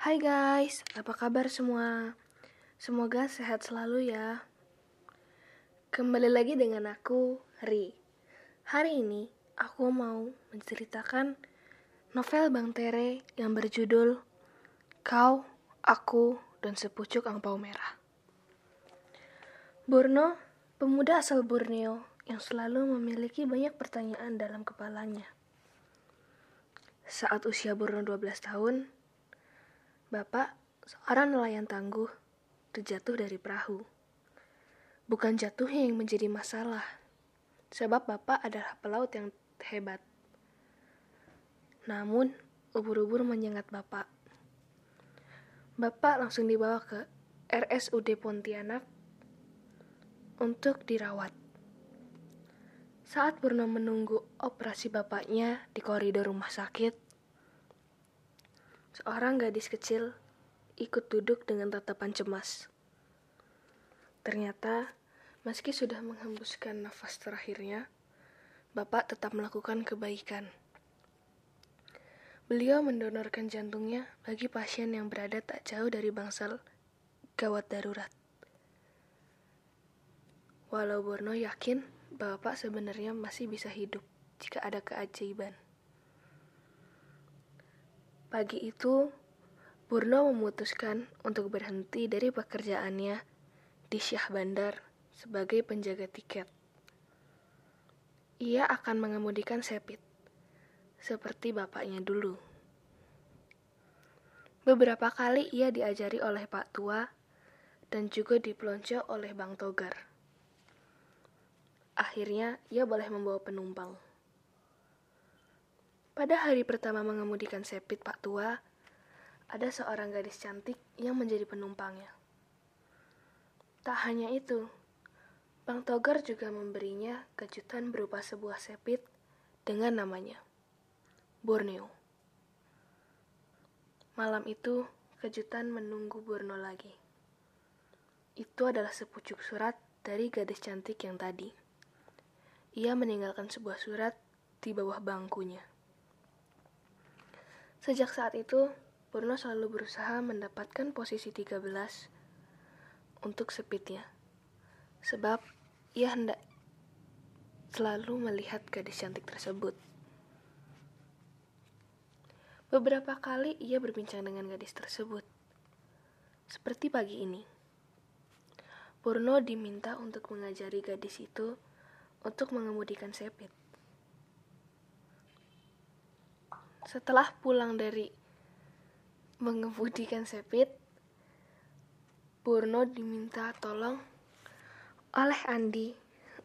Hai guys, apa kabar semua? Semoga sehat selalu ya. Kembali lagi dengan aku, Ri. Hari ini aku mau menceritakan novel Bang Tere yang berjudul Kau, Aku, dan Sepucuk Angpau Merah. Burno, pemuda asal Borneo yang selalu memiliki banyak pertanyaan dalam kepalanya. Saat usia Burno 12 tahun, Bapak, seorang nelayan tangguh, terjatuh dari perahu. Bukan jatuhnya yang menjadi masalah, sebab Bapak adalah pelaut yang hebat. Namun, ubur-ubur menyengat Bapak. Bapak langsung dibawa ke RSUD Pontianak untuk dirawat. Saat Purno menunggu operasi bapaknya di koridor rumah sakit, seorang gadis kecil ikut duduk dengan tatapan cemas. Ternyata, meski sudah menghembuskan nafas terakhirnya, Bapak tetap melakukan kebaikan. Beliau mendonorkan jantungnya bagi pasien yang berada tak jauh dari bangsal gawat darurat. Walau Borno yakin Bapak sebenarnya masih bisa hidup jika ada keajaiban. Pagi itu, Burno memutuskan untuk berhenti dari pekerjaannya di Syah Bandar sebagai penjaga tiket. Ia akan mengemudikan Sepit, seperti bapaknya dulu. Beberapa kali ia diajari oleh Pak Tua dan juga dipelonco oleh Bang Togar. Akhirnya, ia boleh membawa penumpang. Pada hari pertama mengemudikan Sepit Pak Tua, ada seorang gadis cantik yang menjadi penumpangnya. Tak hanya itu, Bang Togar juga memberinya kejutan berupa sebuah sepit dengan namanya, Borneo. Malam itu, kejutan menunggu Borneo lagi. Itu adalah sepucuk surat dari gadis cantik yang tadi. Ia meninggalkan sebuah surat di bawah bangkunya. Sejak saat itu, Purno selalu berusaha mendapatkan posisi 13 untuk sepitnya. Sebab ia hendak selalu melihat gadis cantik tersebut. Beberapa kali ia berbincang dengan gadis tersebut. Seperti pagi ini. Purno diminta untuk mengajari gadis itu untuk mengemudikan Sepit. Setelah pulang dari mengemudikan Sepit, Purno diminta tolong oleh Andi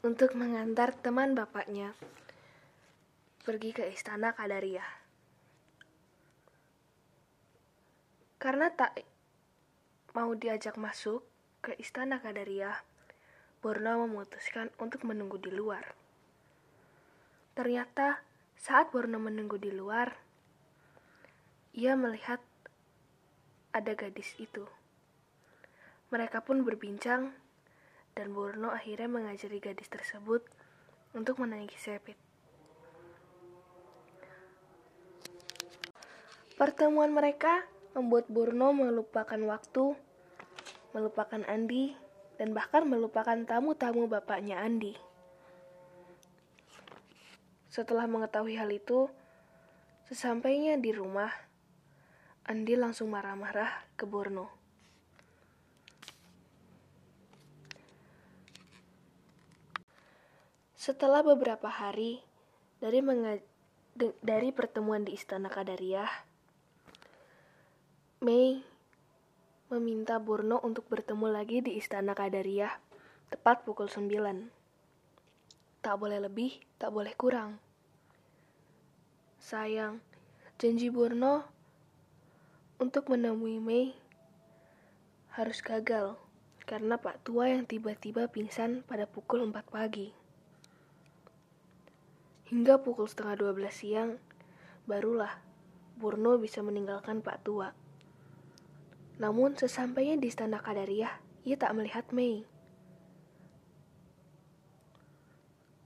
untuk mengantar teman bapaknya pergi ke istana Kadaria. Karena tak mau diajak masuk ke istana Kadaria, Borna memutuskan untuk menunggu di luar. Ternyata saat Borna menunggu di luar, ia melihat ada gadis itu. Mereka pun berbincang dan Borno akhirnya mengajari gadis tersebut untuk menaiki sepit. Pertemuan mereka membuat Borno melupakan waktu, melupakan Andi, dan bahkan melupakan tamu-tamu bapaknya Andi. Setelah mengetahui hal itu, sesampainya di rumah, Andi langsung marah-marah ke Borno. Setelah beberapa hari dari dari pertemuan di Istana Kadariah, Mei meminta Burno untuk bertemu lagi di Istana Kadariah tepat pukul 9. Tak boleh lebih, tak boleh kurang. Sayang, janji Burno untuk menemui Mei harus gagal karena Pak Tua yang tiba-tiba pingsan pada pukul 4 pagi. Hingga pukul setengah 12 siang, barulah Burno bisa meninggalkan Pak Tua. Namun sesampainya di istana Kadariah, ia tak melihat Mei.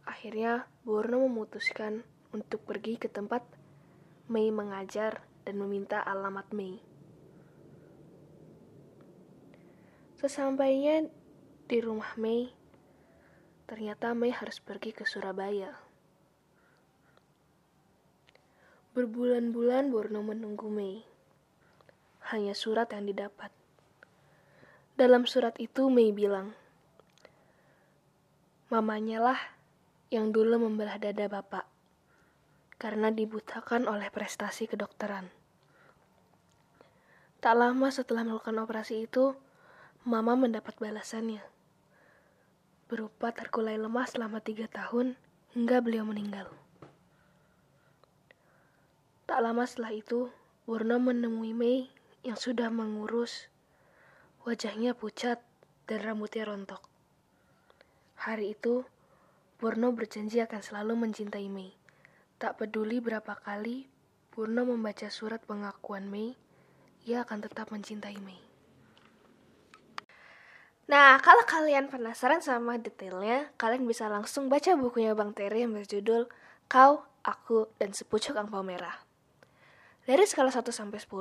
Akhirnya, Borno memutuskan untuk pergi ke tempat Mei mengajar dan meminta alamat Mei. Sesampainya di rumah Mei, ternyata Mei harus pergi ke Surabaya. Berbulan-bulan Borno menunggu Mei. Hanya surat yang didapat. Dalam surat itu Mei bilang, Mamanya lah yang dulu membelah dada bapak karena dibutakan oleh prestasi kedokteran. Tak lama setelah melakukan operasi itu, Mama mendapat balasannya. Berupa terkulai lemah selama tiga tahun hingga beliau meninggal. Tak lama setelah itu, Warno menemui Mei yang sudah mengurus. Wajahnya pucat dan rambutnya rontok. Hari itu, Purno berjanji akan selalu mencintai Mei. Tak peduli berapa kali Purno membaca surat pengakuan Mei, ia akan tetap mencintai Mei. Nah, kalau kalian penasaran sama detailnya, kalian bisa langsung baca bukunya Bang Terry yang berjudul Kau, Aku, dan Sepucuk Angpau Merah. Dari skala 1 sampai 10,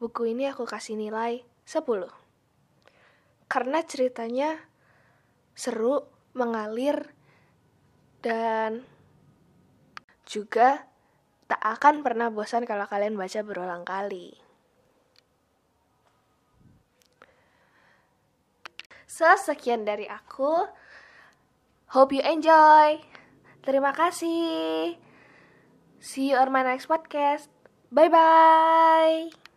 buku ini aku kasih nilai 10. Karena ceritanya seru, mengalir, dan juga tak akan pernah bosan kalau kalian baca berulang kali. So, sekian dari aku. Hope you enjoy. Terima kasih. See you on my next podcast. Bye bye.